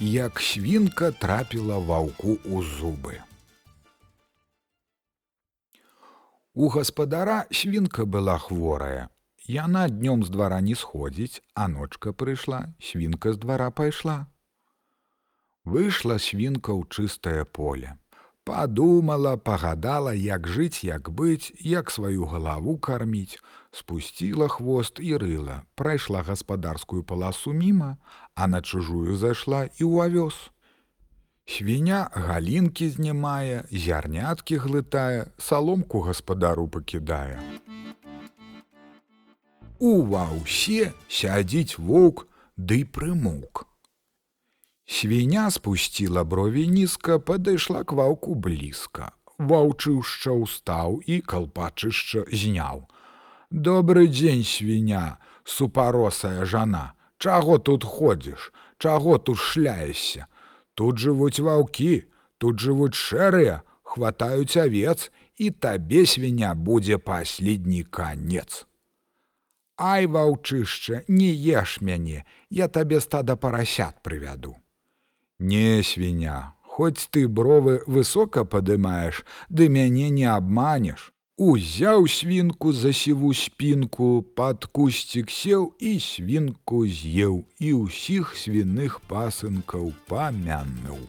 як свінка трапіла ваўку ў зубы. У гаспадара свінка была хворая. Яна днём з двара не сходзіць, а ночка прыйшла, свінка з двара пайшла. Выйшла свінка ў чыстае поле. Падумала, пагадала, як жыць, як быць, як сваю галаву карміць, спусціла хвост і рыла, прайшла гаспадарскую паласу міма, а на чужую зайшла і ў авёс. Свіня галінкі знімае, зярняткі глытае, саломку гаспадару пакідае. У ваўсе сядзіць воўк ды прымук. Свіня спусціла брові нізка, падышла к ваўку блізка. Ваўчыўшча ўстаў і калпачышча зняў. Добры дзень свіня, супаросая жана, Чаго тут ходзіш, Чаго тут шляешся? Тут жывуць ваўкі, тут жывуць шэрыя, хватаюць авец, і табе свіня будзе паследні канец. Ай ваўчышча, не еш мяне, я табе стада парасят прывяду. Не свіня, хоць ты бровы высока падымаеш, ды мяне не абманеш. Узяў свінку за сіву спінку, пад кусцік сеў і свінку з'еў і ўсіх свіных пасынкаў памянуў.